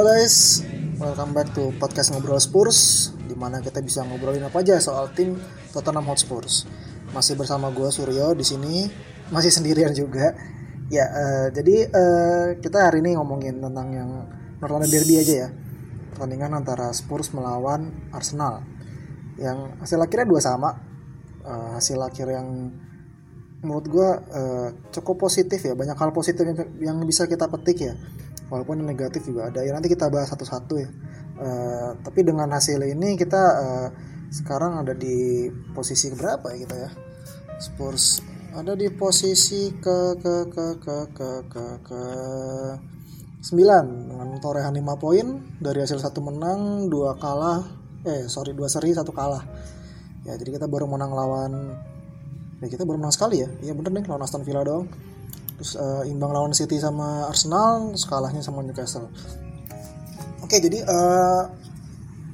Halo guys, welcome back to podcast ngobrol Spurs Di mana kita bisa ngobrolin apa aja soal tim Tottenham Hotspur Masih bersama gue Suryo di sini, masih sendirian juga. Ya, uh, jadi uh, kita hari ini ngomongin tentang yang North London Derby aja ya. Pertandingan antara Spurs melawan Arsenal. Yang hasil akhirnya dua sama. Uh, hasil akhir yang menurut gue uh, cukup positif ya banyak hal positif yang, yang bisa kita petik ya walaupun negatif juga ada. Ya nanti kita bahas satu-satu ya. Uh, tapi dengan hasil ini kita uh, sekarang ada di posisi berapa ya kita ya? Spurs ada di posisi ke ke ke ke ke ke ke 9 dengan torehan 5 poin. Dari hasil satu menang dua kalah. Eh sorry dua seri satu kalah. Ya jadi kita baru menang lawan ya kita baru menang sekali ya. Iya bener nih lawan Aston Villa doang terus uh, imbang lawan City sama Arsenal skalanya sama Newcastle. Oke jadi uh,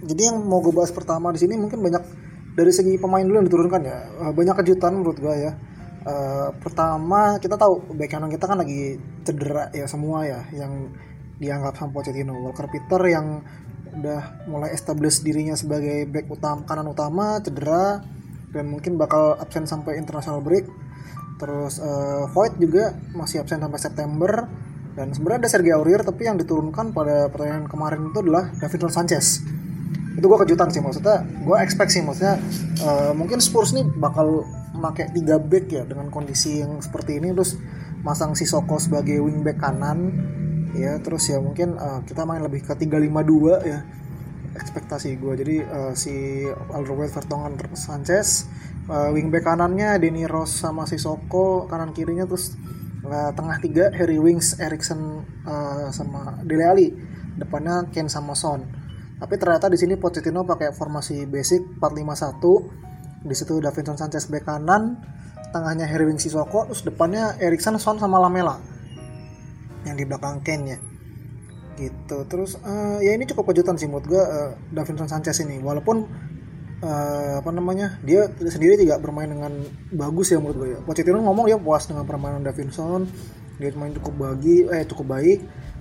jadi yang mau gue bahas pertama di sini mungkin banyak dari segi pemain dulu yang diturunkan ya. Uh, banyak kejutan menurut gue ya. Uh, pertama kita tahu back kanan kita kan lagi cedera ya semua ya yang dianggap sama Pochettino. Walker Peter yang udah mulai establish dirinya sebagai back utama kanan utama cedera dan mungkin bakal absen sampai international break Terus uh, Void juga masih absen sampai September. Dan sebenarnya ada Sergio Aurier tapi yang diturunkan pada pertandingan kemarin itu adalah Davinson Sanchez. Itu gue kejutan sih maksudnya, gue expect sih maksudnya uh, mungkin Spurs nih bakal memakai tiga back ya dengan kondisi yang seperti ini. Terus masang si Soko sebagai wingback kanan ya. Terus ya mungkin uh, kita main lebih ke 352 ya. Ekspektasi gue jadi uh, si Alderweireld Vertonghen Sanchez uh, wingback kanannya Denny Ross sama Sissoko kanan kirinya terus uh, tengah tiga Harry Wings Erikson uh, sama Dele Alli. Depannya Ken sama Son. Tapi ternyata di sini Pochettino pakai formasi basic 451 di situ Davinson Sanchez back kanan tengahnya Harry Wings Sissoko terus depannya Erikson Son sama Lamela. Yang di belakang Ken ya gitu. Terus uh, ya ini cukup kejutan sih menurut gue uh, Davinson Sanchez ini. Walaupun uh, apa namanya? Dia sendiri juga bermain dengan bagus ya menurut gue ya. Pochettino ngomong dia puas dengan permainan Davinson. Dia main cukup bagi eh cukup baik.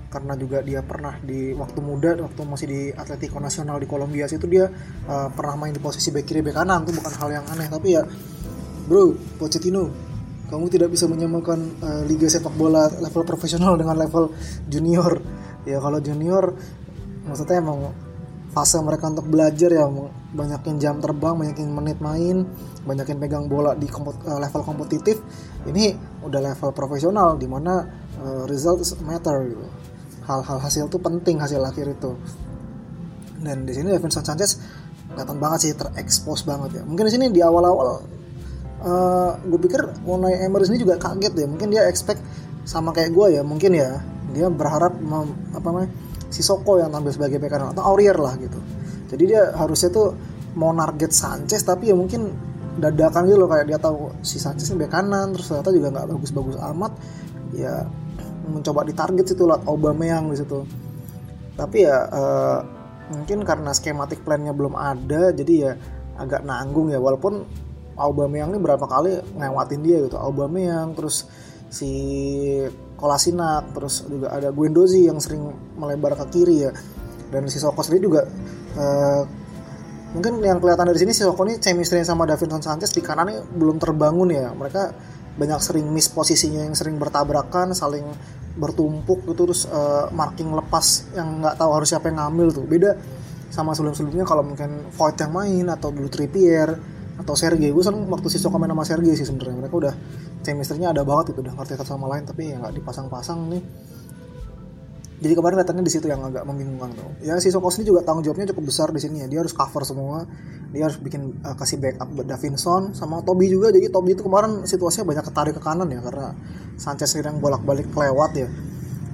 Karena juga dia pernah di waktu muda waktu masih di Atletico Nacional di Kolombia itu dia uh, pernah main di posisi back kiri back kanan. Itu bukan hal yang aneh. Tapi ya bro Pochettino kamu tidak bisa menyamakan uh, liga sepak bola level profesional dengan level junior. Ya kalau junior maksudnya emang fase mereka untuk belajar ya banyakin jam terbang banyakin menit main banyakin pegang bola di kompet, uh, level kompetitif ini udah level profesional di mana uh, result matter gitu. Hal-hal hasil tuh penting hasil akhir itu. Dan di sini Davinson Sanchez kelihatan banget sih terekspos banget ya. Mungkin di sini di awal-awal uh, gue pikir Unai Emery ini juga kaget ya. Mungkin dia expect sama kayak gue ya mungkin ya. Dia berharap mem, apa namanya si Soko yang tampil sebagai bek kanan atau Aurier lah gitu. Jadi dia harusnya tuh mau target Sanchez tapi ya mungkin dadakan gitu loh kayak dia tahu si Sanchez bek kanan terus ternyata juga nggak bagus-bagus amat ya mencoba ditarget situ lah Aubameyang di situ. Tapi ya uh, mungkin karena skematik plannya belum ada jadi ya agak nanggung ya walaupun Aubameyang ini berapa kali ngewatin dia gitu Aubameyang terus si Kolasinac terus juga ada Guendouzi yang sering melebar ke kiri ya. Dan si Soko sendiri juga uh, mungkin yang kelihatan dari sini si Soko ini chemistry sama Davinson Sanchez di kanannya belum terbangun ya. Mereka banyak sering miss posisinya yang sering bertabrakan saling bertumpuk gitu terus uh, marking lepas yang nggak tahu harus siapa yang ngambil tuh. Beda sama sebelum-sebelumnya kalau mungkin Void yang main atau dulu Trippier atau Sergei. Gue seneng waktu si Soko main sama Sergei sih sebenarnya. Mereka udah chemistry-nya ada banget itu udah ngerti satu sama lain tapi ya nggak dipasang-pasang nih. Jadi kemarin kelihatannya di situ yang agak membingungkan tuh. Ya si Soko sendiri juga tanggung jawabnya cukup besar di sini ya. Dia harus cover semua. Dia harus bikin uh, kasih backup buat Davinson sama Toby juga. Jadi Toby itu kemarin situasinya banyak ketarik ke kanan ya karena Sanchez yang bolak-balik kelewat ya.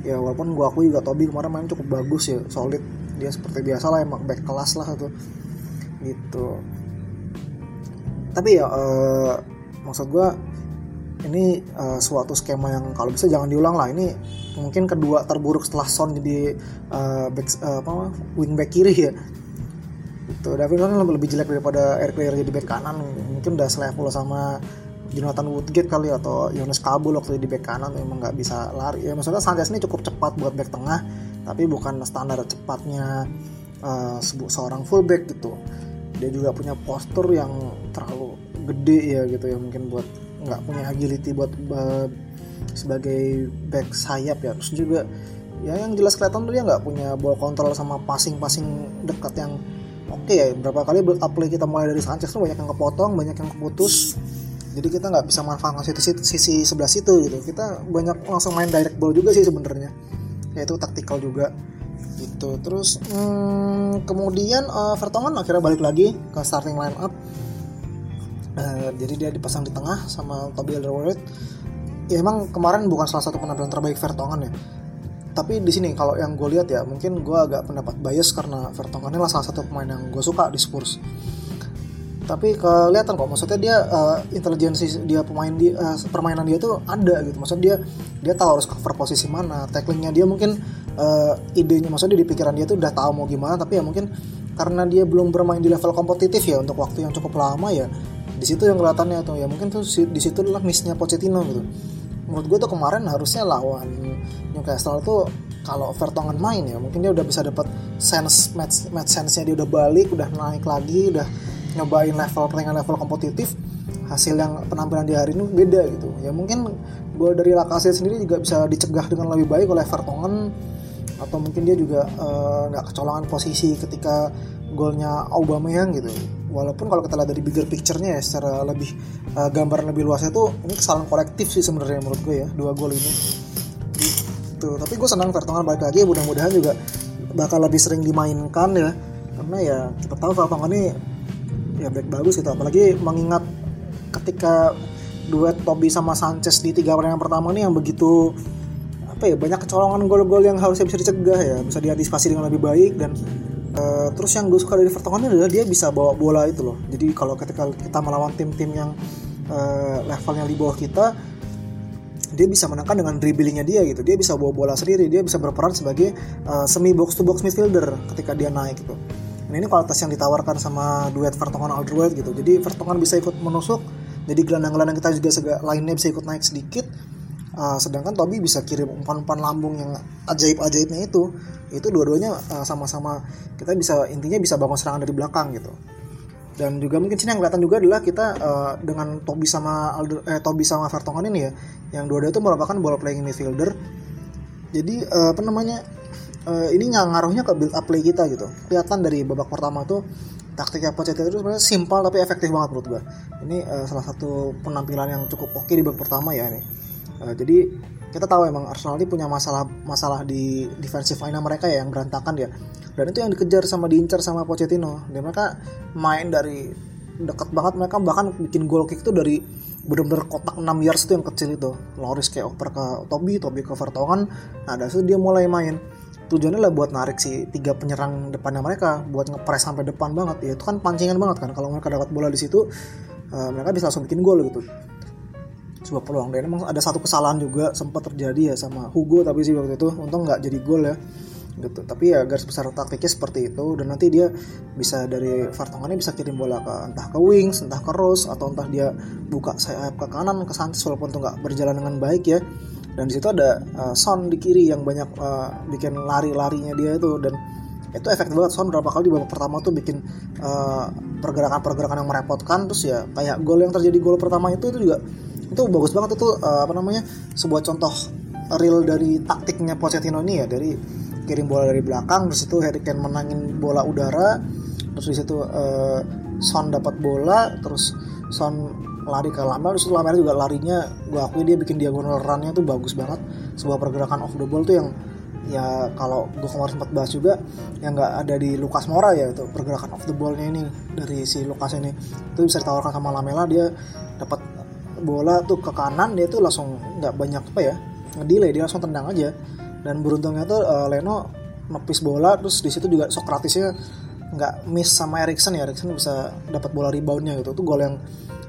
Ya walaupun gua akui juga Toby kemarin main cukup bagus ya solid. Dia seperti biasa lah emang back kelas lah itu. Gitu tapi ya uh, maksud gua ini uh, suatu skema yang kalau bisa jangan diulang lah. Ini mungkin kedua terburuk setelah Son jadi uh, back uh, apa wing back kiri ya. Itu David Son lebih jelek daripada Eric Player jadi back kanan. Mungkin udah selevel sama Jonathan Woodgate kali atau Yones Kabul waktu di back kanan memang nggak bisa lari. Ya maksudnya Sanchez ini cukup cepat buat back tengah tapi bukan standar cepatnya uh, seorang fullback gitu dia juga punya postur yang terlalu gede ya gitu ya mungkin buat nggak punya agility buat uh, sebagai back sayap ya. Terus juga ya yang jelas kelihatan tuh dia nggak punya ball control sama passing-passing dekat yang oke okay ya. Berapa kali build up play kita mulai dari Sanchez tuh banyak yang kepotong banyak yang keputus. Jadi kita nggak bisa manfaatkan sisi, sisi sebelah situ gitu. Kita banyak langsung main direct ball juga sih sebenarnya. Yaitu taktikal juga gitu. Terus hmm, kemudian uh, Vertonghen akhirnya balik lagi ke starting line up uh, jadi dia dipasang di tengah sama Toby Alderweireld. Ya emang kemarin bukan salah satu penampilan terbaik Vertonghen ya. Tapi di sini kalau yang gue lihat ya mungkin gue agak pendapat bias karena Vertonghen ini salah satu pemain yang gue suka di Spurs tapi kelihatan kok. Maksudnya dia uh, intelijensi dia pemain dia uh, permainan dia tuh ada gitu. Maksudnya dia dia tahu harus cover posisi mana tacklingnya dia mungkin uh, idenya maksudnya di pikiran dia tuh udah tahu mau gimana tapi ya mungkin karena dia belum bermain di level kompetitif ya untuk waktu yang cukup lama ya di situ yang kelihatannya tuh. Ya mungkin tuh di situ adalah missnya Pochettino gitu. Menurut gue tuh kemarin harusnya lawan Newcastle tuh kalau Vertonghen main ya mungkin dia udah bisa dapat sense match match sense-nya dia udah balik udah naik lagi udah nyobain level pertandingan level kompetitif hasil yang penampilan di hari ini beda gitu. Ya mungkin gue dari Lacazette sendiri juga bisa dicegah dengan lebih baik oleh Vertonghen atau mungkin dia juga eh, nggak uh, kecolongan posisi ketika golnya Aubameyang gitu. Walaupun kalau kita lihat dari bigger picture-nya ya secara lebih uh, gambaran lebih luasnya tuh ini kesalahan kolektif sih sebenarnya menurut gue ya dua gol ini. Gitu. Tapi gue senang Vertonghen balik lagi mudah-mudahan juga bakal lebih sering dimainkan ya. Karena ya kita tahu Vertonghen ini ya back bagus gitu apalagi mengingat ketika duet Toby sama Sanchez di tiga pertandingan pertama ini yang begitu apa ya banyak kecolongan gol-gol yang harusnya bisa dicegah ya bisa diantisipasi dengan lebih baik dan uh, terus yang gue suka dari Vertonghen adalah dia bisa bawa bola itu loh. Jadi kalau ketika kita melawan tim-tim yang uh, levelnya di bawah kita dia bisa menangkan dengan dribblingnya dia gitu. Dia bisa bawa bola sendiri dia bisa berperan sebagai uh, semi box to box midfielder ketika dia naik gitu Nah ini kualitas yang ditawarkan sama duet Vertonghen Alderweireld gitu. Jadi Vertonghen bisa ikut menusuk, jadi gelandang-gelandang kita juga sega, lainnya bisa ikut naik sedikit. Uh, sedangkan Toby bisa kirim umpan-umpan lambung yang ajaib-ajaibnya itu. Itu dua-duanya uh, sama-sama kita bisa intinya bisa bangun serangan dari belakang gitu. Dan juga mungkin sini yang kelihatan juga adalah kita uh, dengan Toby sama Alder, eh, Toby sama Vertonghen ini ya, yang dua-dua itu merupakan ball playing midfielder. Jadi uh, apa namanya? Uh, ini nggak ngaruhnya ke build up play kita gitu. Kelihatan dari babak pertama tuh taktiknya Pochettino itu sebenarnya simpel tapi efektif banget menurut gue ini uh, salah satu penampilan yang cukup oke di babak pertama ya ini. Uh, jadi kita tahu emang Arsenal ini punya masalah masalah di defensive line mereka ya yang berantakan ya. Dan itu yang dikejar sama diincar sama Pochettino. Dan mereka main dari dekat banget mereka bahkan bikin goal kick itu dari bener-bener kotak 6 yards itu yang kecil itu. Loris kayak oper ke Toby Toby ke Vertonghen. Nah dari situ dia mulai main tujuannya lah buat narik si tiga penyerang depannya mereka buat ngepres sampai depan banget. Ya itu kan pancingan banget kan. Kalau mereka dapat bola di situ uh, mereka bisa langsung bikin gol gitu. Sebuah peluang. Dan emang ada satu kesalahan juga sempat terjadi ya sama Hugo tapi sih waktu itu. Untung nggak jadi gol ya gitu. Tapi ya garis besar taktiknya seperti itu. Dan nanti dia bisa dari Vertonghen bisa kirim bola ke entah ke wings entah ke Rose atau entah dia buka sayap ke kanan ke Sanchez walaupun itu nggak berjalan dengan baik ya dan di situ ada uh, Son di kiri yang banyak uh, bikin lari-larinya dia itu. Dan itu efektif banget Son berapa kali di babak pertama tuh bikin eh, pergerakan-pergerakan yang merepotkan. Terus ya kayak gol yang terjadi gol pertama itu itu juga itu bagus banget. Itu uh, apa namanya sebuah contoh real dari taktiknya Pochettino ini ya. Dari kirim bola dari belakang terus itu Harry Kane menangin bola udara. Terus di situ uh, Son dapat bola terus Son lari ke Lamela terus Lamela juga larinya gue akui dia bikin diagonal runnya tuh bagus banget. Sebuah pergerakan off the ball tuh yang ya kalau gue kemarin sempat bahas juga yang nggak ada di Lukas Mora ya itu pergerakan off the ballnya ini dari si Lukas ini. Itu bisa ditawarkan sama Lamela dia dapat bola tuh ke kanan dia tuh langsung nggak banyak apa ya ngedelay dia langsung tendang aja. Dan beruntungnya tuh uh, Leno nepis bola terus di situ juga Sokratisnya nggak miss sama Erikson ya Erikson bisa dapat bola reboundnya gitu. Itu gol yang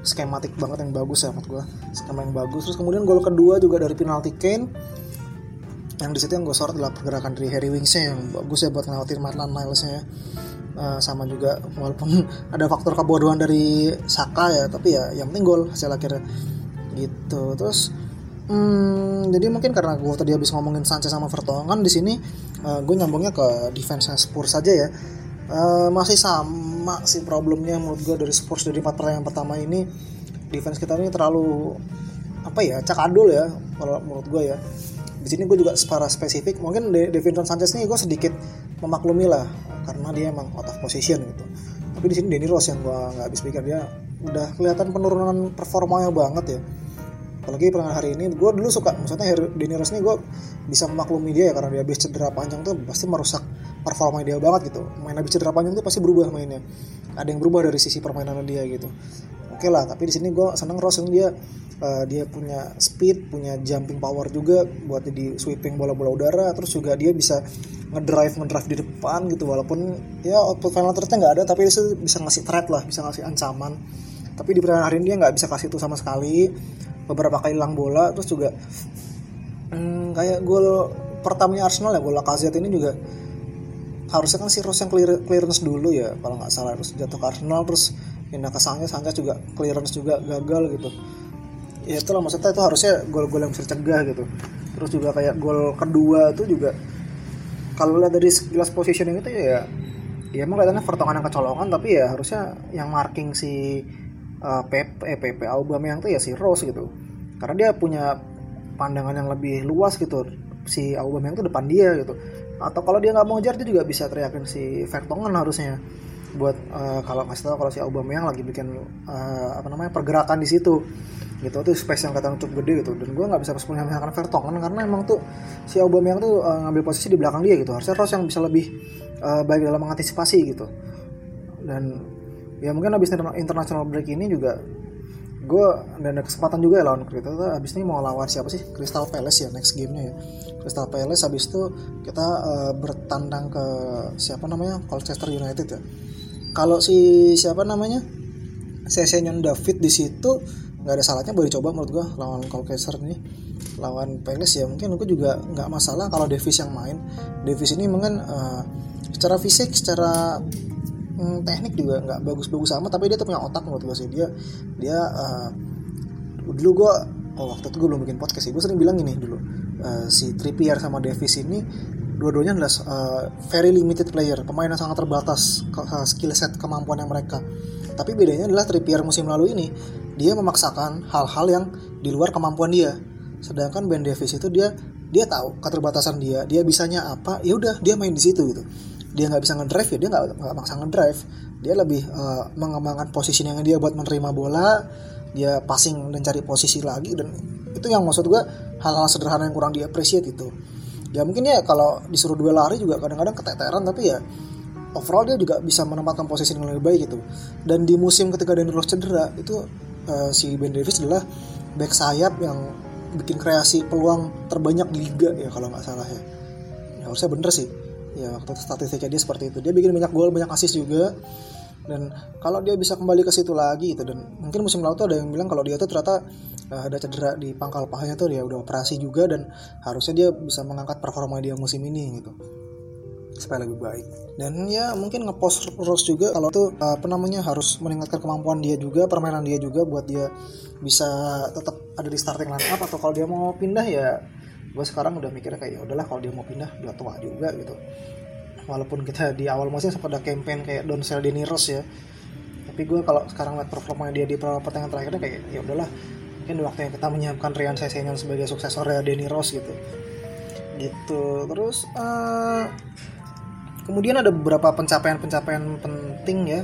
skematik banget yang bagus ya menurut gue skema yang bagus. Terus kemudian gol kedua juga dari penalti Kane. Yang di situ yang gue sorot adalah pergerakan dari Harry Wingsnya yang bagus ya buat ngelawatin Maitland Niles-nya uh, sama juga walaupun ada faktor kebodohan dari Saka ya tapi ya yang penting gol hasil akhirnya. Gitu. Terus hmm, jadi mungkin karena gue tadi habis ngomongin Sanchez sama Vertonghen di sini uh, gue nyambungnya ke defense Spurs saja ya. Uh, masih sama sih problemnya menurut gue dari Spurs dari empat pertandingan pertama ini. Defense kita ini terlalu apa ya cakadul ya kalau menurut gue ya. Di sini gue juga secara spesifik mungkin Davinson Sanchez ini gue sedikit memaklumi lah karena dia emang out of position gitu. Tapi di sini Denny Rose yang gue nggak habis pikir dia udah kelihatan penurunan performanya banget ya apalagi pertandingan hari ini gue dulu suka maksudnya Denny Rose ini gue bisa memaklumi dia ya karena dia habis cedera panjang tuh pasti merusak performa dia banget gitu. Main habis cedera panjang tuh pasti berubah mainnya. Ada yang berubah dari sisi permainan dia gitu. Oke lah tapi di sini gue seneng Rose yang dia uh, dia punya speed punya jumping power juga buat jadi sweeping bola-bola udara. Terus juga dia bisa ngedrive ngedrive di depan gitu walaupun ya output final threatnya nggak ada tapi dia bisa ngasih threat lah bisa ngasih ancaman. Tapi di pertandingan hari ini dia nggak bisa kasih itu sama sekali beberapa kali hilang bola terus juga hmm, kayak gol pertamanya Arsenal ya gol Lacazette ini juga harusnya kan si Rose yang clear, clearance dulu ya kalau nggak salah. Terus jatuh ke Arsenal terus pindah ke Sanchez Sanchez juga clearance juga gagal gitu. Ya itulah maksudnya itu harusnya gol-gol yang bisa cegah gitu. Terus juga kayak gol kedua itu juga kalau lihat dari sekilas positioning itu ya ya emang kelihatannya pertongan yang kecolongan tapi ya harusnya yang marking si uh, PP eh, PP Aubameyang tuh ya si Rose gitu karena dia punya pandangan yang lebih luas gitu. Si Aubameyang tuh depan dia gitu. Atau kalau dia nggak mau ngejar dia juga bisa teriakin si Vertonghen harusnya. Buat uh, kalau kasih tahu kalau si Aubameyang lagi bikin uh, apa namanya pergerakan di situ. Gitu itu space yang kata cukup gede gitu. Dan gue nggak bisa sepenuhnya menyalahkan Vertonghen karena emang tuh si Aubameyang tuh uh, ngambil posisi di belakang dia gitu. Harusnya Ross yang bisa lebih uh, baik dalam mengantisipasi gitu. Dan ya mungkin abis international break ini juga gue dan ada kesempatan juga ya lawan tuh abis ini mau lawan siapa sih? Crystal Palace ya next gamenya ya. Crystal Palace abis itu kita uh, bertandang ke siapa namanya? Colchester United ya. Kalau si siapa namanya? Sesenyon David di situ nggak ada salahnya boleh coba menurut gue lawan Colchester ini. Lawan Palace ya mungkin gue juga nggak masalah kalau Davis yang main. Davis ini mungkin uh, secara fisik secara mm, teknik juga nggak bagus-bagus sama tapi dia tuh punya otak menurut gue sih. Dia dia uh, dulu gue oh waktu itu gue belum bikin podcast sih gue sering bilang gini dulu uh, si Trippier sama Davis ini dua-duanya adalah uh, very limited player pemain yang sangat terbatas uh, skill set kemampuan yang mereka. Tapi bedanya adalah Trippier musim lalu ini dia memaksakan hal-hal yang di luar kemampuan dia. Sedangkan Ben Davis itu dia dia tahu keterbatasan dia dia bisanya apa ya udah dia main di situ gitu dia nggak bisa ngedrive ya dia nggak maksa ngedrive. Dia lebih uh, mengembangkan posisi yang dia buat menerima bola dia passing dan cari posisi lagi dan itu yang maksud gue hal-hal sederhana yang kurang dia appreciate itu. Ya mungkin ya kalau disuruh dua lari juga kadang-kadang keteteran tapi ya overall dia juga bisa menempatkan posisi yang lebih baik gitu. Dan di musim ketika Daniel Rose cedera itu uh, si Ben Davis adalah back sayap yang bikin kreasi peluang terbanyak di liga ya kalau nggak salah ya. ya harusnya bener sih ya waktu statistiknya dia seperti itu. Dia bikin banyak gol banyak assist juga. Dan kalau dia bisa kembali ke situ lagi itu dan mungkin musim lalu tuh ada yang bilang kalau dia tuh ternyata uh, ada cedera di pangkal pahanya tuh dia udah operasi juga dan harusnya dia bisa mengangkat performa dia musim ini gitu. Supaya lebih baik. Dan ya mungkin ngepost Rose juga kalau tuh apa namanya harus meningkatkan kemampuan dia juga permainan dia juga buat dia bisa tetap ada di starting line up atau kalau dia mau pindah ya gue sekarang udah mikirnya kayak ya udahlah kalau dia mau pindah udah tua juga gitu. Walaupun kita di awal musim sempat ada campaign kayak Don Sell Rose ya. Tapi gue kalau sekarang lihat performa dia di pertandingan terakhirnya kayak ya udahlah mungkin waktunya kita menyiapkan Rian Sesenyan sebagai suksesor ya Denny Rose gitu. Gitu. Terus uh, kemudian ada beberapa pencapaian-pencapaian penting ya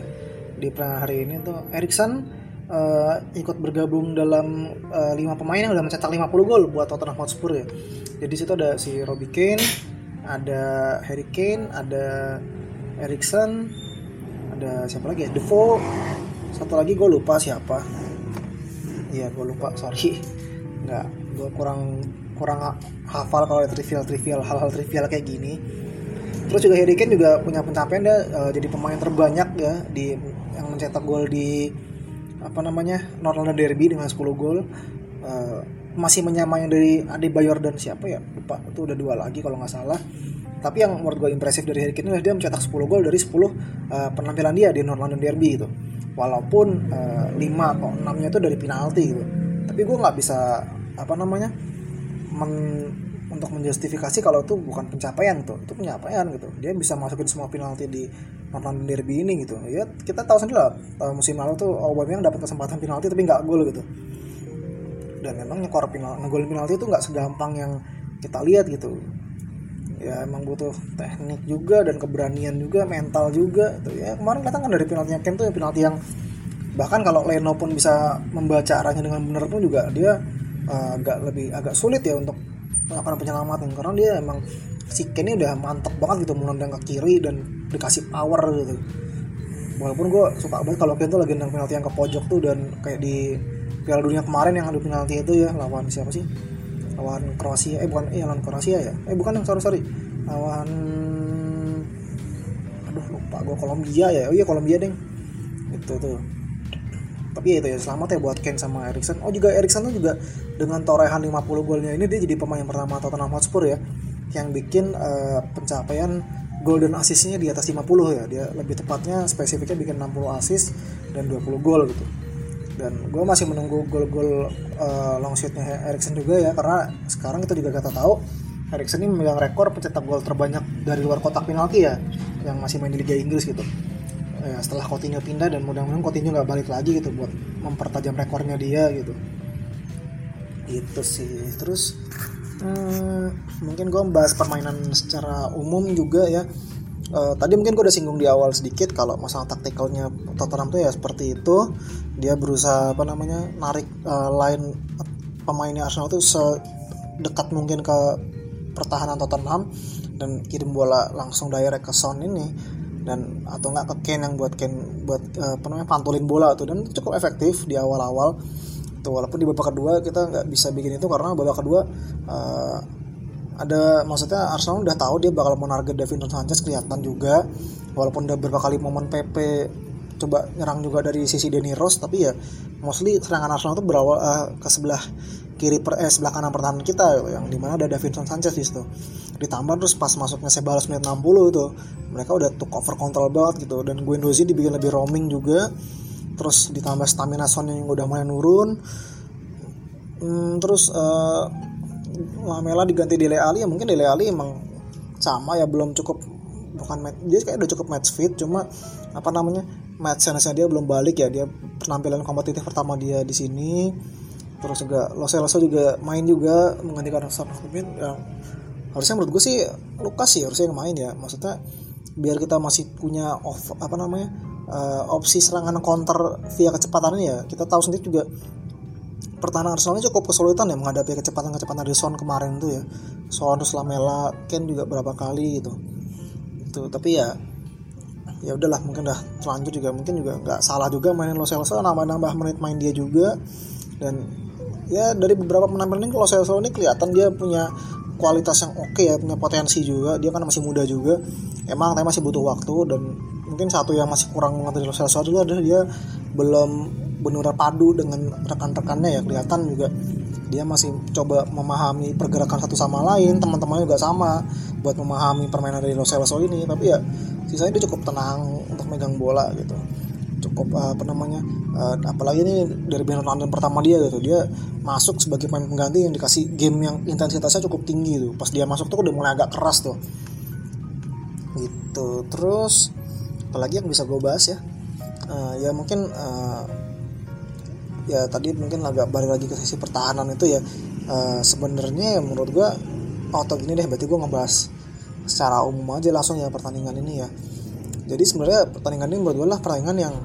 di pertandingan hari ini tuh. Erikson uh, ikut bergabung dalam uh, lima pemain yang udah mencetak 50 gol buat Tottenham Hotspur ya. Jadi situ ada si Robbie Kane, ada Harry Kane, ada Erikson, ada siapa lagi ya? Defoe. Satu lagi gue lupa siapa. Iya, gue lupa, sorry. Nggak, gue kurang kurang hafal kalau trivial trivial hal-hal trivial kayak gini terus juga Harry Kane juga punya pencapaian dia uh, jadi pemain terbanyak ya di yang mencetak gol di apa namanya North London Derby dengan 10 gol. Uh, masih menyamai dari Adebayor dan siapa ya? Lupa itu udah dua lagi kalau nggak salah. Tapi yang menurut gue impresif dari Harry Kane adalah dia mencetak 10 gol dari 10 uh, eh, penampilan dia di North London Derby itu walaupun uh, 5 atau 6 nya itu dari penalti gitu. Tapi gue nggak bisa apa namanya men untuk menjustifikasi kalau itu bukan pencapaian tuh. Itu pencapaian gitu. Dia bisa masukin semua penalti di nonton derby ini gitu. Ya kita tahu sendiri lah uh, musim lalu tuh Aubameyang dapat kesempatan penalti tapi nggak gol gitu. Dan memang nyekor penalti ngegol penalti itu nggak segampang yang kita lihat gitu. Ya emang butuh teknik juga dan keberanian juga mental juga tuh ya kemarin kelihatan kan dari penaltinya Ken tuh penalti yang bahkan kalau Leno pun bisa membaca arahnya dengan benar pun juga dia uh, agak lebih agak sulit ya untuk melakukan penyelamatan karena dia emang si Ken ini udah mantep banget gitu menendang ke kiri dan dikasih power gitu. Walaupun gue suka banget kalau Ken tuh lagi nendang penalti yang ke pojok tuh dan kayak di Piala Dunia kemarin yang ada penalti itu ya lawan siapa sih? Lawan Kroasia eh bukan eh lawan Kroasia ya? Eh bukan yang sorry sorry. Lawan aduh lupa gue Kolombia ya? Oh iya Kolombia deng. Itu tuh. Tapi ya itu ya selamat ya buat Ken sama Erikson. Oh juga Erikson tuh juga dengan torehan 50 golnya ini dia jadi pemain pertama Tottenham Hotspur ya yang bikin uh, pencapaian golden assistnya di atas 50 ya. Dia lebih tepatnya spesifiknya bikin 60 assist dan 20 gol gitu. Dan gue masih menunggu gol-gol uh, long shootnya Erikson juga ya karena sekarang kita juga kata tahu Erikson ini memegang rekor pencetak gol terbanyak dari luar kotak penalti ya yang masih main di Liga Inggris gitu. Ya, setelah Coutinho pindah dan mudah-mudahan Coutinho nggak balik lagi gitu buat mempertajam rekornya dia gitu. Itu sih. Terus hmm, mungkin gue membahas permainan secara umum juga ya. Uh, tadi mungkin gue udah singgung di awal sedikit kalau masalah taktikalnya Tottenham tuh ya seperti itu. Dia berusaha apa namanya narik uh, line pemainnya Arsenal tuh sedekat mungkin ke pertahanan Tottenham dan kirim bola langsung direct ke Son ini dan atau enggak ke Ken yang buat Ken buat uh, apa namanya pantulin bola tuh dan cukup efektif di awal-awal tuh walaupun di babak kedua kita nggak bisa bikin itu karena babak kedua uh, ada maksudnya Arsenal udah tahu dia bakal menarget Davinson Sanchez kelihatan juga. Walaupun udah beberapa kali momen PP coba nyerang juga dari sisi Denny Rose tapi ya mostly serangan Arsenal itu berawal uh, ke sebelah kiri per eh sebelah kanan pertahanan kita yang di mana ada Davinson Sanchez di situ. Ditambah terus pas masuknya Sebalos menit 60 itu mereka udah took over control banget gitu. Dan Guendouzi dibikin lebih roaming juga terus ditambah stamina Son yang udah mulai nurun. Hmm, terus uh, Lamela diganti Dele Ali ya mungkin Dele Ali emang sama ya belum cukup bukan match, dia kayak udah cukup match fit cuma apa namanya match sense dia belum balik ya dia penampilan kompetitif pertama dia di sini. Terus juga Lo Celso juga main juga menggantikan Son yang harusnya menurut gue sih Lukas sih harusnya yang main ya maksudnya biar kita masih punya off apa namanya uh, opsi serangan counter via kecepatan ya kita tahu sendiri juga pertahanan Arsenalnya cukup kesulitan ya menghadapi kecepatan-kecepatan dari Son kemarin tuh ya. Son terus Lamela Ken juga berapa kali gitu. Itu tapi ya ya udahlah mungkin udah terlanjur juga mungkin juga nggak salah juga mainin Lo Celso nambah-nambah menit main dia juga. Dan ya dari beberapa penampilan ini Lo Celso ini kelihatan dia punya kualitas yang oke okay ya punya potensi juga dia kan masih muda juga. Emang tapi masih butuh waktu dan mungkin satu yang masih kurang mengerti dari Celso juga adalah dia belum benar padu dengan rekan-rekannya ya. Kelihatan juga dia masih coba memahami pergerakan satu sama lain teman-temannya juga sama buat memahami permainan dari Lo Celso ini. Tapi ya sisanya dia cukup tenang untuk megang bola gitu. Cukup uh, apa namanya uh, apalagi ini dari London pertama dia gitu. Dia masuk sebagai pemain pengganti yang dikasih game yang intensitasnya cukup tinggi tuh pas dia masuk tuh udah mulai agak keras tuh. Gitu. Terus apalagi yang bisa gue bahas ya. Uh, ya mungkin uh, ya tadi mungkin agak balik lagi ke sisi pertahanan itu ya. Uh, sebenarnya ya menurut gue oh, atau gini deh berarti gue ngebahas secara umum aja langsung ya pertandingan ini ya. Jadi sebenarnya pertandingan ini menurut gue lah pertandingan yang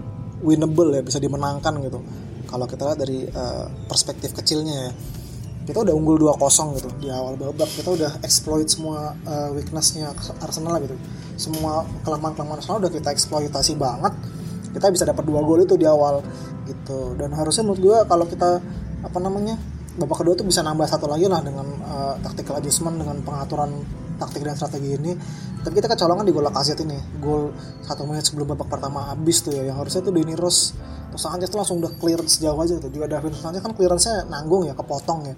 winnable ya bisa dimenangkan gitu. Kalau kita lihat dari uh, perspektif kecilnya ya. Kita udah unggul 2-0 gitu di awal babak. Kita udah exploit semua uh, weaknessnya Arsenal gitu semua kelemahan-kelemahan Arsenal udah kita eksploitasi banget. Kita bisa dapat dua gol itu di awal gitu. Dan harusnya menurut gue kalau kita apa namanya babak kedua tuh bisa nambah satu lagi lah dengan uh, tactical adjustment dengan pengaturan taktik dan strategi ini. Tapi kita kecolongan di gol Lacazette ini gol satu menit sebelum babak pertama habis tuh ya yang harusnya tuh Deni Rose terus Sanchez tuh langsung udah clear sejauh aja tuh. Juga David Sanchez kan clearance-nya nanggung ya kepotong ya.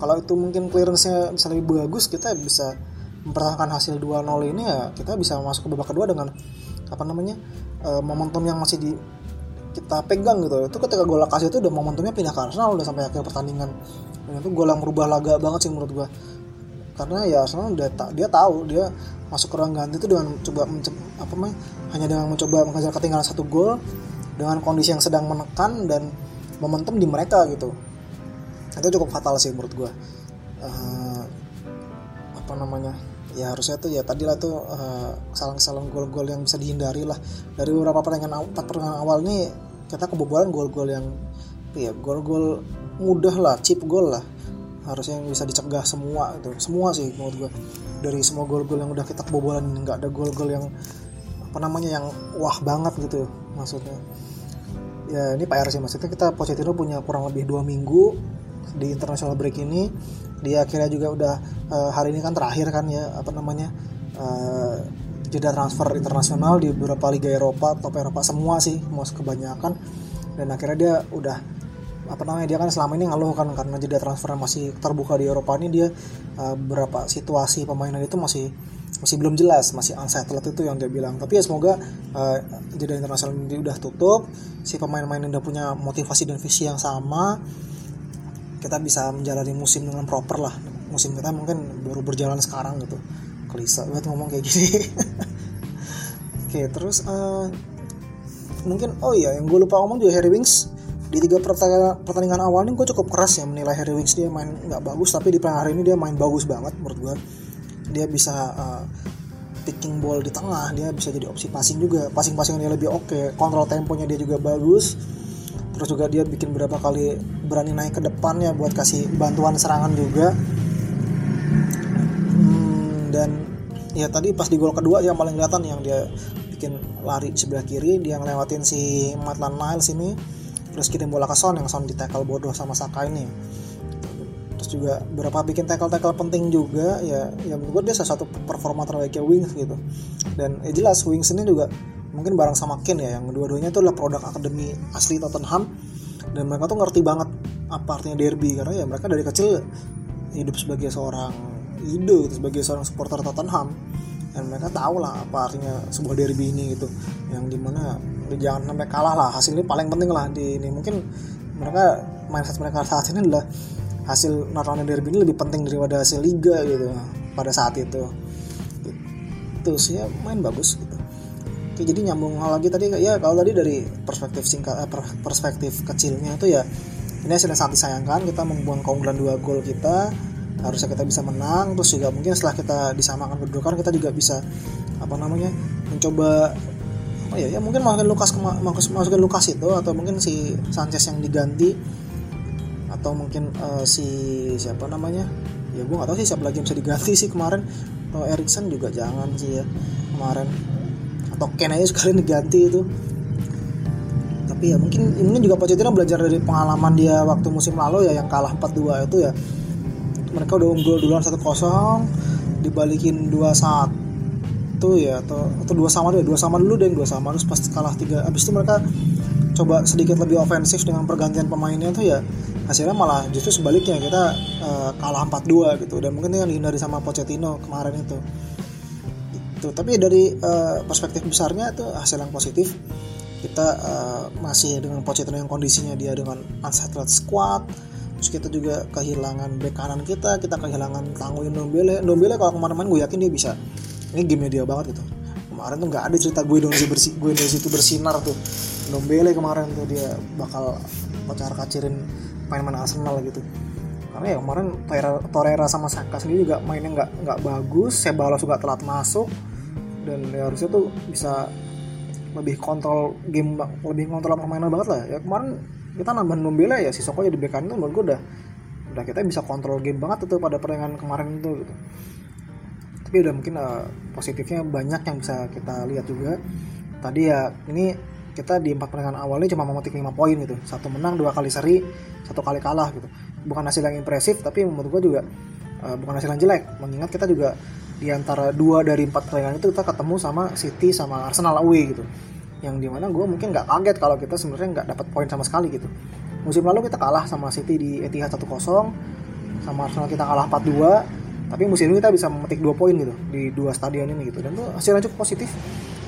Kalau itu mungkin clearance-nya bisa lebih bagus kita bisa mempertahankan hasil 2-0 ini ya kita bisa masuk ke babak kedua dengan apa namanya uh, momentum yang masih di kita pegang gitu. Itu ketika gol Lacazette itu udah momentumnya pindah ke Arsenal udah sampai akhir pertandingan. Dan itu gol yang merubah laga banget sih menurut gue karena ya Arsenal dia, dia tahu dia masuk ke ruang ganti itu dengan coba apa mah hanya dengan mencoba mengejar ketinggalan satu gol dengan kondisi yang sedang menekan dan momentum di mereka gitu. Itu cukup fatal sih menurut gue uh, apa namanya ya harusnya tuh ya tadi lah tuh uh, kesalahan-kesalahan gol-gol yang bisa dihindari lah. Dari beberapa pertandingan empat pertandingan awal nih kita kebobolan gol-gol yang ya gol-gol mudah lah chip gol lah. Harusnya yang bisa dicegah semua itu. Semua sih menurut gue dari semua gol-gol yang udah kita kebobolan nggak ada gol-gol yang apa namanya yang wah banget gitu maksudnya. Ya ini PR sih. Maksudnya kita Pochettino punya kurang lebih dua minggu di international break ini dia akhirnya juga udah uh, hari ini kan terakhir kan ya apa namanya uh, jeda transfer internasional di beberapa liga Eropa top Eropa semua sih mau kebanyakan. Dan akhirnya dia udah apa namanya dia kan selama ini ngeluh kan karena jeda transfer masih terbuka di Eropa ini dia uh, beberapa situasi pemainan itu masih masih belum jelas masih unsettled itu yang dia bilang. Tapi ya semoga uh, jeda internasional ini udah tutup si pemain-pemain udah punya motivasi dan visi yang sama kita bisa menjalani musim dengan proper lah. Musim kita mungkin baru berjalan sekarang gitu. Kelisa banget ngomong kayak gini. Oke terus uh, mungkin oh iya yang gue lupa ngomong juga Harry Wings. Di tiga pertandingan awal ini gue cukup keras ya menilai Harry Winks dia main nggak bagus tapi di pertandingan hari ini dia main bagus banget menurut gue. Dia bisa uh, picking ball di tengah dia bisa jadi opsi passing juga. Passing passing dia lebih oke okay. kontrol temponya dia juga bagus terus juga dia bikin berapa kali berani naik ke depannya buat kasih bantuan serangan juga. Hmm, dan ya tadi pas di gol kedua yang paling kelihatan yang dia bikin lari sebelah kiri dia ngelewatin si Maitland Niles ini terus kirim bola ke Son yang Son di tackle bodoh sama Saka ini. Terus juga berapa bikin tackle-tackle penting juga ya ya menurut gue dia salah satu performa terbaiknya Wings gitu. Dan ya jelas Wings ini juga mungkin bareng sama Ken ya yang dua-duanya itu adalah produk akademi asli Tottenham. Dan mereka tuh ngerti banget apa artinya derby karena ya mereka dari kecil hidup sebagai seorang ido gitu, sebagai seorang supporter Tottenham. Dan mereka tahu lah apa artinya sebuah derby ini gitu. Yang di mana jangan sampai kalah lah hasil ini paling penting lah di ini. Mungkin mereka mindset mereka saat ini adalah hasil London Derby ini lebih penting daripada hasil liga gitu pada saat itu. Itu sih ya main bagus gitu Oke, jadi nyambung hal lagi tadi ya kalau tadi dari perspektif singkat eh, perspektif kecilnya itu ya ini hasilnya sangat disayangkan kita membuang keunggulan dua gol kita harusnya kita bisa menang terus juga mungkin setelah kita disamakan kedudukan kita juga bisa apa namanya mencoba oh ya ya mungkin masukin Lukas masukin Lukas itu atau mungkin si Sanchez yang diganti atau mungkin uh, si siapa namanya ya gue gak tahu sih siapa lagi yang bisa diganti sih kemarin atau Erikson juga jangan sih ya kemarin atau Ken aja sekalian diganti itu. Tapi ya mungkin ini juga Pochettino belajar dari pengalaman dia waktu musim lalu ya yang kalah 4-2 itu ya. Mereka udah unggul duluan 1-0 dibalikin 2-1 satu ya atau atau dua sama deh dua sama dulu deh dua sama terus pas kalah tiga abis itu mereka coba sedikit lebih ofensif dengan pergantian pemainnya tuh ya hasilnya malah justru sebaliknya kita uh, kalah 4-2 gitu dan mungkin yang dihindari sama Pochettino kemarin itu itu tapi dari uh, perspektif besarnya itu hasil yang positif. Kita uh, masih dengan Pochettino yang kondisinya dia dengan unsettled squad. Terus kita juga kehilangan bek kanan kita kita kehilangan Tanguy Ndombele. Ndombele kalau kemarin main gue yakin dia bisa. Ini game dia banget gitu kemarin tuh nggak ada cerita gue dong bersih gue dari situ bersinar tuh. Dombele kemarin tuh dia bakal pacar kacirin main-main Arsenal gitu karena ya kemarin Torreira sama Saka sendiri juga mainnya nggak nggak bagus Sebalos juga telat masuk. Dan ya harusnya tuh bisa lebih kontrol game lebih kontrol permainan banget lah. Ya kemarin kita nambah Dombele ya si Soko jadi backup itu menurut gue udah udah kita bisa kontrol game banget tuh pada pertandingan kemarin itu gitu. Tapi udah mungkin uh, positifnya banyak yang bisa kita lihat juga. Tadi ya ini kita di empat pertandingan awalnya cuma memetik 5 poin gitu. Satu menang dua kali seri satu kali kalah gitu. Bukan hasil yang impresif tapi menurut gue juga uh, bukan hasil yang jelek. Mengingat kita juga di antara dua dari empat pertandingan itu kita ketemu sama City sama Arsenal away gitu. Yang di mana gue mungkin nggak kaget kalau kita sebenarnya nggak dapat poin sama sekali gitu. Musim lalu kita kalah sama City di Etihad 1-0 sama Arsenal kita kalah 4-2 tapi musim ini kita bisa memetik dua poin gitu di dua stadion ini gitu. Dan tuh hasilnya cukup positif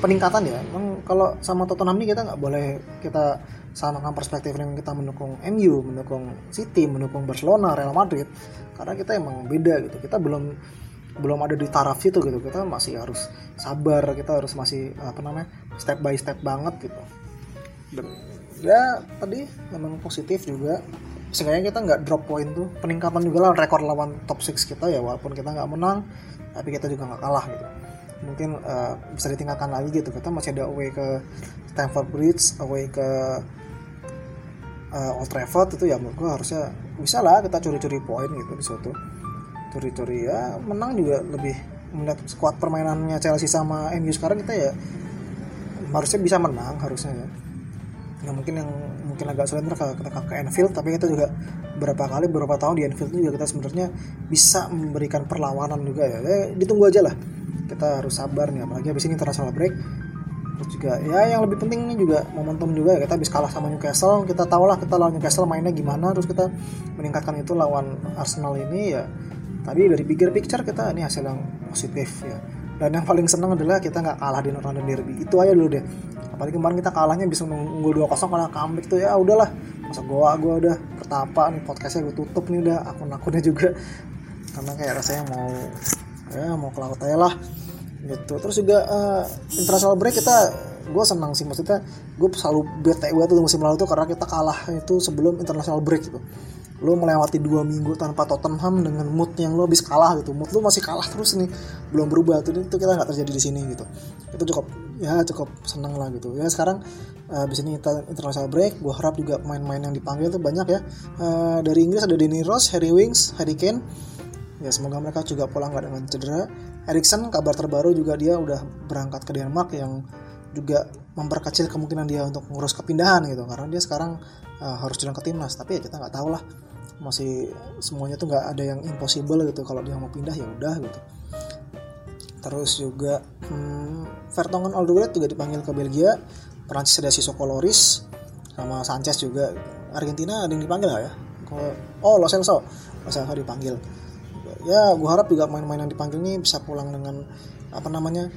peningkatan ya. Emang kalau sama Tottenham ini kita nggak boleh kita samakan perspektif dengan kita mendukung MU mendukung City mendukung Barcelona Real Madrid. Karena kita emang beda gitu. Kita belum belum ada di taraf itu gitu. Kita masih harus sabar kita harus masih apa namanya step by step banget gitu. Dan ya tadi memang positif juga. Seenggaknya kita nggak drop point tuh. Peningkatan juga lah rekor lawan top 6 kita ya walaupun kita nggak menang tapi kita juga nggak kalah gitu mungkin uh, bisa ditingkatkan lagi gitu. Kita masih ada away ke Stamford Bridge away ke uh, Old Trafford itu ya menurut gue harusnya bisa lah kita curi-curi poin gitu di situ. Curi-curi ya menang juga lebih melihat squad permainannya Chelsea sama MU sekarang kita ya harusnya bisa menang harusnya ya. Ya mungkin yang mungkin agak sulit ke, kita ke Anfield tapi kita juga beberapa kali beberapa tahun di Anfield juga kita sebenarnya bisa memberikan perlawanan juga ya, ya ditunggu aja lah kita harus sabar nih apalagi habis ini international break. Terus juga ya yang lebih penting ini juga momentum juga ya kita habis kalah sama Newcastle kita tahu lah kita lawan Newcastle mainnya gimana terus kita meningkatkan itu lawan Arsenal ini ya. Tadi dari bigger picture kita ini hasil yang positif ya. Dan yang paling senang adalah kita nggak kalah di London Derby. Itu aja dulu deh. Apalagi kemarin kita kalahnya bisa unggul 2-0 karena comeback tuh ya udahlah. Masa gua gua udah pertapa nih podcastnya gue tutup nih udah akun-akunnya juga. Karena kayak rasanya mau ya mau ke laut aja lah. Gitu. Terus juga uh, international break kita gue senang sih. Maksudnya gue selalu bete gue tuh musim lalu tuh karena kita kalah itu sebelum international break gitu. Lo melewati dua minggu tanpa Tottenham dengan mood yang lo habis kalah gitu. Mood lo masih kalah terus nih. Belum berubah. Tuh itu kita nggak terjadi di sini gitu. Itu cukup ya cukup seneng lah gitu. Ya sekarang uh, di sini kita international break gue harap juga main-main yang dipanggil tuh banyak ya. Uh, dari Inggris ada Danny Rose, Harry Wings, Harry Kane ya semoga mereka juga pulang nggak dengan cedera. Erikson kabar terbaru juga dia udah berangkat ke Denmark yang juga memperkecil kemungkinan dia untuk ngurus kepindahan gitu. Karena dia sekarang uh, harus jalan ke timnas. Tapi ya kita nggak tahu lah. Masih semuanya tuh nggak ada yang impossible gitu. Kalau dia mau pindah ya udah gitu. Terus juga hmm, Vertonghen Alderweireld juga dipanggil ke Belgia. Prancis ada Sissoko Loris sama Sanchez juga. Argentina ada yang dipanggil gak ya? Oh Lo Celso Lo dipanggil ya gue harap juga main-main yang dipanggil ini bisa pulang dengan apa namanya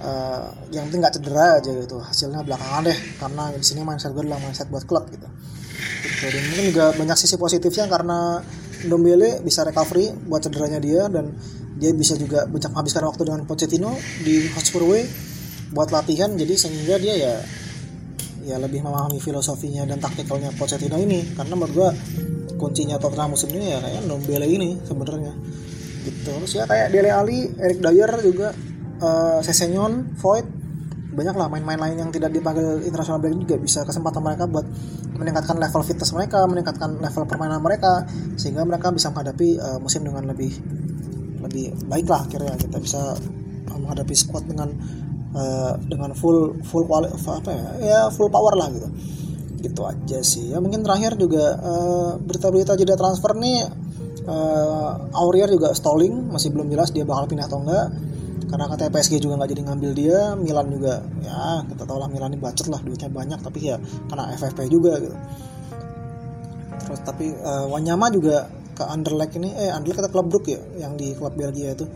uh, yang penting nggak cedera aja gitu. Hasilnya belakangan deh karena di sini mindset gue adalah mindset buat klub gitu. Gitu dan mungkin juga banyak sisi positifnya karena Dombele bisa recovery buat cederanya dia dan dia bisa juga banyak menghabiskan waktu dengan Pochettino di Hotspur Way buat latihan. Jadi sehingga dia ya ya lebih memahami filosofinya dan taktikalnya Pochettino ini. Karena menurut gua kuncinya Tottenham musim ini ya kayak Dombele ini sebenarnya. gitu terus ya kayak Dele Ali, Eric Dyer juga uh, Sesenyon, Void banyak lah main-main lain yang tidak dipanggil international break juga bisa kesempatan mereka buat meningkatkan level fitness mereka, meningkatkan level permainan mereka sehingga mereka bisa menghadapi uh, musim dengan lebih lebih baik lah akhirnya. Kita bisa menghadapi squad dengan uh, dengan full full quali apa ya ya full power lah gitu. Gitu aja sih. Ya mungkin terakhir juga berita-berita uh, jeda transfer nih uh, Aurier juga stalling masih belum jelas dia bakal pindah atau enggak. Karena katanya PSG juga nggak jadi ngambil dia Milan juga ya kita tahu lah Milan ini bacot lah duitnya banyak tapi ya karena FFP juga gitu. Terus tapi uh, Wanyama juga ke Anderlecht ini eh Anderlecht kata klub Brook ya yang di klub Belgia itu.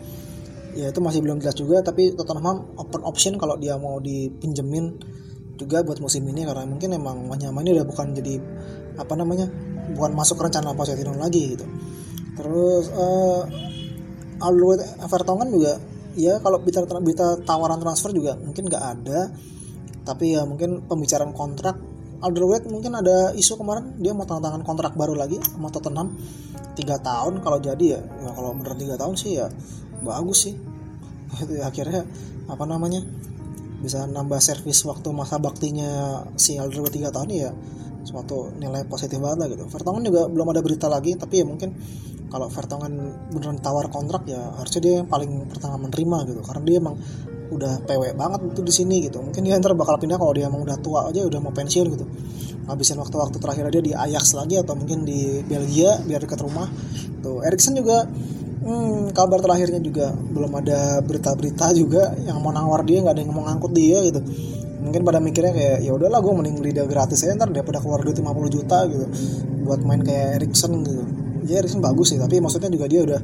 Ya itu masih belum jelas juga tapi Tottenham open option kalau dia mau dipinjemin juga buat musim ini karena mungkin emang Wanyama ini udah bukan jadi apa namanya bukan masuk rencana Pochettino lagi gitu terus uh, Everton kan juga ya kalau bicara berita tawaran transfer juga mungkin nggak ada. Tapi ya mungkin pembicaraan kontrak Alderweireld mungkin ada isu kemarin dia mau tanda tangan kontrak baru lagi sama Tottenham. Tiga tahun kalau jadi ya, ya kalau beneran tiga tahun sih ya bagus sih. Akhirnya apa namanya bisa nambah servis waktu masa baktinya si Alderweireld tiga tahun ya suatu nilai positif banget lah gitu. Vertonghen juga belum ada berita lagi tapi ya mungkin kalau Vertonghen beneran tawar kontrak ya harusnya dia yang paling pertama menerima gitu. Karena dia emang udah PW banget itu di sini gitu. Mungkin dia ntar bakal pindah kalau dia emang udah tua aja udah mau pensiun gitu. Ngabisin waktu-waktu terakhir dia di Ajax lagi atau mungkin di Belgia biar dekat rumah. Tuh Erikson juga hmm, kabar terakhirnya juga belum ada berita-berita juga yang mau nawar dia nggak ada yang mau ngangkut dia gitu mungkin pada mikirnya kayak ya udahlah gue mending beli dia gratis aja ntar daripada keluar duit 50 juta gitu. Buat main kayak Erikson gitu. Ya Erikson bagus sih tapi maksudnya juga dia udah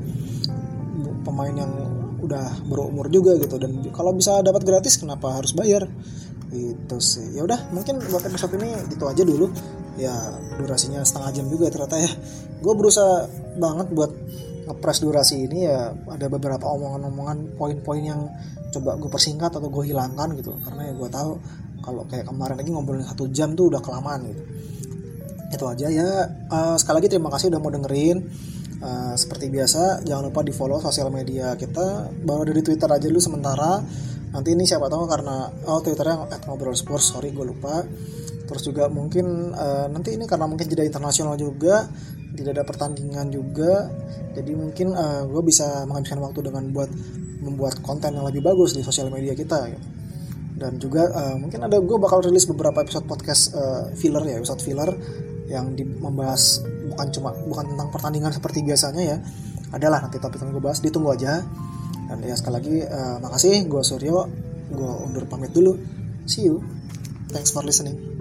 pemain yang udah berumur juga gitu. Dan kalau bisa dapat gratis kenapa harus bayar? Itu sih. Ya udah mungkin buat episode ini gitu aja dulu. Ya durasinya setengah jam juga ternyata ya. Gue berusaha banget buat ngepres durasi ini ya ada beberapa omongan-omongan poin-poin yang coba gue persingkat atau gue hilangkan gitu. Karena ya gue tahu kalau kayak kemarin lagi ngobrolin satu jam tuh udah kelamaan gitu. Itu aja ya. Uh, sekali lagi terima kasih udah mau dengerin. Uh, seperti biasa jangan lupa di follow sosial media kita. Baru dari twitter aja dulu sementara. Nanti ini siapa tahu karena oh twitternya at ngobrol sports sorry gue lupa. Terus juga mungkin uh, nanti ini karena mungkin jeda internasional juga tidak ada pertandingan juga. Jadi mungkin uh, gue bisa menghabiskan waktu dengan buat membuat konten yang lebih bagus di sosial media kita gitu. dan juga uh, mungkin ada gue bakal rilis beberapa episode podcast uh, filler ya episode filler yang di, membahas bukan cuma bukan tentang pertandingan seperti biasanya ya. Adalah nanti topik yang gue bahas ditunggu aja. Dan ya sekali lagi uh, makasih gue Suryo gue undur pamit dulu. See you. Thanks for listening